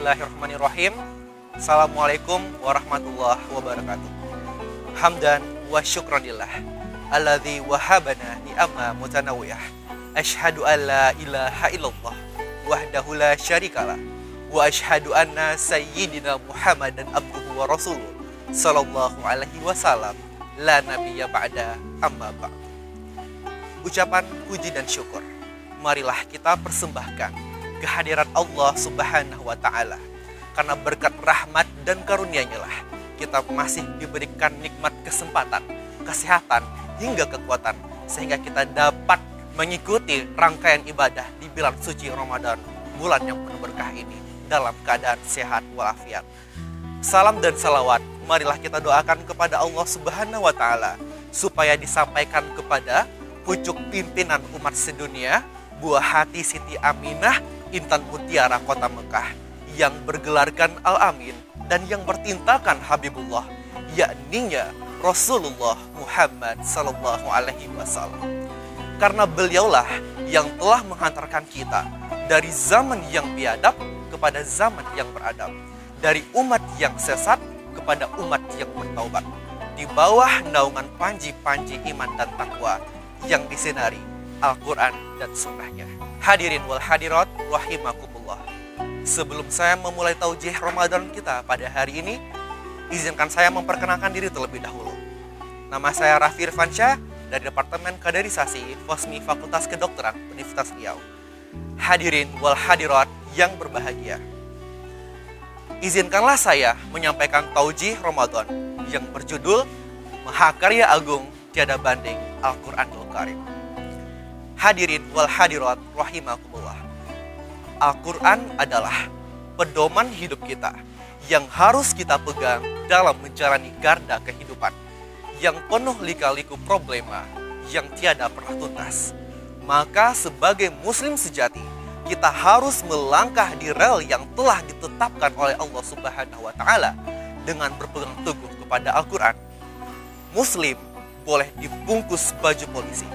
Bismillahirrahmanirrahim. Assalamualaikum warahmatullahi wabarakatuh. Hamdan wa syukranillah alladzi wahabana ni'ama mutanawiyah. Ashhadu an la ilaha illallah wahdahu la syarikalah wa ashhadu anna sayyidina Muhammadan abduhu wa rasuluh sallallahu alaihi wasallam la nabiyya ba'da amma ba'd. Ucapan puji dan syukur marilah kita persembahkan kehadiran Allah Subhanahu wa taala. Karena berkat rahmat dan karunia-Nya lah kita masih diberikan nikmat kesempatan, kesehatan hingga kekuatan sehingga kita dapat mengikuti rangkaian ibadah di bulan suci Ramadan, bulan yang penuh berkah ini dalam keadaan sehat walafiat. Salam dan salawat marilah kita doakan kepada Allah Subhanahu wa taala supaya disampaikan kepada pucuk pimpinan umat sedunia buah hati Siti Aminah Intan Mutiara Kota Mekah yang bergelarkan Al-Amin dan yang bertintakan Habibullah yakninya Rasulullah Muhammad Sallallahu Alaihi Wasallam. Karena beliaulah yang telah menghantarkan kita dari zaman yang biadab kepada zaman yang beradab dari umat yang sesat kepada umat yang bertaubat. Di bawah naungan panji-panji iman dan takwa yang disinari Al-Quran dan sunnahnya. Hadirin wal hadirat rahimakumullah. Sebelum saya memulai taujih Ramadan kita pada hari ini, izinkan saya memperkenalkan diri terlebih dahulu. Nama saya Raffi Irfansyah dari Departemen Kaderisasi Fosmi Fakultas Kedokteran Universitas Riau. Hadirin wal hadirat yang berbahagia. Izinkanlah saya menyampaikan taujih Ramadan yang berjudul Mahakarya Agung Tiada Banding Al-Quranul Karim. Hadirin wal hadirat rahimakumullah. Al-Quran adalah pedoman hidup kita yang harus kita pegang dalam menjalani garda kehidupan yang penuh lika-liku problema yang tiada pernah tuntas. Maka sebagai muslim sejati, kita harus melangkah di rel yang telah ditetapkan oleh Allah Subhanahu wa taala dengan berpegang teguh kepada Al-Qur'an. Muslim boleh dibungkus baju polisi.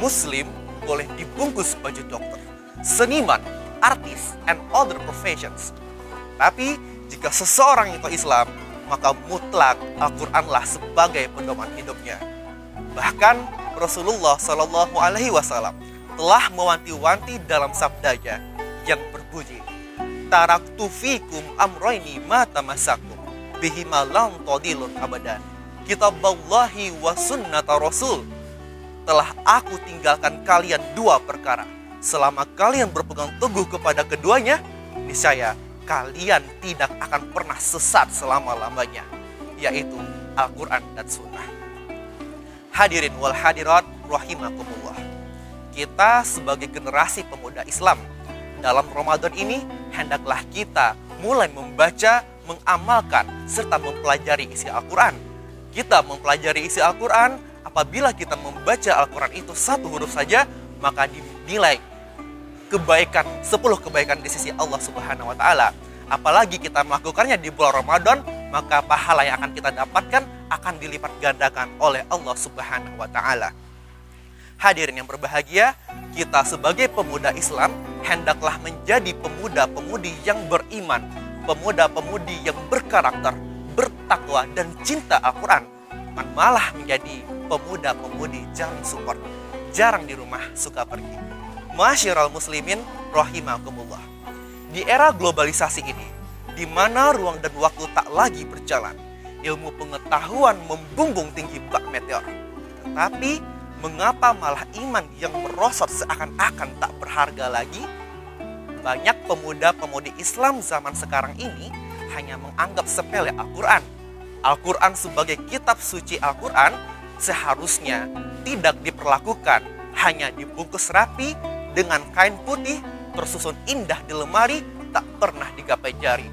Muslim boleh dibungkus baju dokter, seniman, artis, and other professions. Tapi jika seseorang itu Islam, maka mutlak Al-Quranlah sebagai pedoman hidupnya. Bahkan Rasulullah Shallallahu Alaihi Wasallam telah mewanti-wanti dalam sabdanya yang berbunyi, Taraktu fikum amroini mata masakum bihima lam tadilun abadan. Kitaballahi wa sunnata rasul telah aku tinggalkan kalian dua perkara. Selama kalian berpegang teguh kepada keduanya, niscaya kalian tidak akan pernah sesat selama-lamanya, yaitu Al-Quran dan Sunnah. Hadirin wal hadirat rahimakumullah. Kita sebagai generasi pemuda Islam dalam Ramadan ini hendaklah kita mulai membaca, mengamalkan, serta mempelajari isi Al-Quran. Kita mempelajari isi Al-Quran, apabila kita membaca Al-Quran itu satu huruf saja, maka dinilai kebaikan, 10 kebaikan di sisi Allah Subhanahu wa taala. Apalagi kita melakukannya di bulan Ramadan, maka pahala yang akan kita dapatkan akan dilipat gandakan oleh Allah Subhanahu wa taala. Hadirin yang berbahagia, kita sebagai pemuda Islam hendaklah menjadi pemuda-pemudi yang beriman, pemuda-pemudi yang berkarakter, bertakwa dan cinta Al-Qur'an. Malah menjadi pemuda-pemudi jarang support, jarang di rumah, suka pergi. Masyiral muslimin rahimakumullah. Di era globalisasi ini, di mana ruang dan waktu tak lagi berjalan, ilmu pengetahuan membumbung tinggi bak meteor. Tetapi, mengapa malah iman yang merosot seakan-akan tak berharga lagi? Banyak pemuda-pemudi Islam zaman sekarang ini hanya menganggap sepele Al-Quran. Al-Quran sebagai kitab suci Al-Quran seharusnya tidak diperlakukan hanya dibungkus rapi dengan kain putih tersusun indah di lemari tak pernah digapai jari.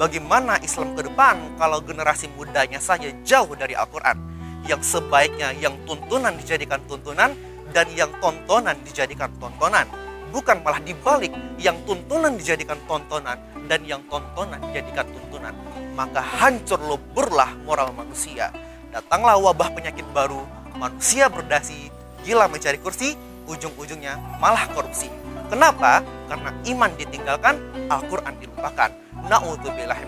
Bagaimana Islam ke depan kalau generasi mudanya saja jauh dari Al-Quran? Yang sebaiknya yang tuntunan dijadikan tuntunan dan yang tontonan dijadikan tontonan. Bukan malah dibalik yang tuntunan dijadikan tontonan dan yang tontonan dijadikan tuntunan. Maka hancur leburlah moral manusia datanglah wabah penyakit baru, manusia berdasi, gila mencari kursi, ujung-ujungnya malah korupsi. Kenapa? Karena iman ditinggalkan, Al-Quran dilupakan. Na'udzubillah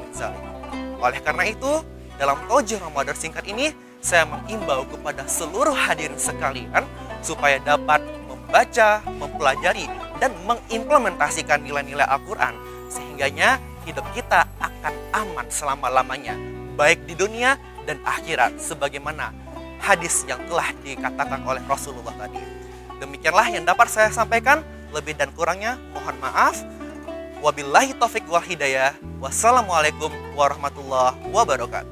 Oleh karena itu, dalam Tojih Ramadan singkat ini, saya mengimbau kepada seluruh hadirin sekalian supaya dapat membaca, mempelajari, dan mengimplementasikan nilai-nilai Al-Quran. Sehingganya hidup kita akan aman selama-lamanya, baik di dunia dan akhirat, sebagaimana hadis yang telah dikatakan oleh Rasulullah tadi. Demikianlah yang dapat saya sampaikan. Lebih dan kurangnya mohon maaf. Wabillahi taufik wal hidayah. Wassalamualaikum warahmatullahi wabarakatuh.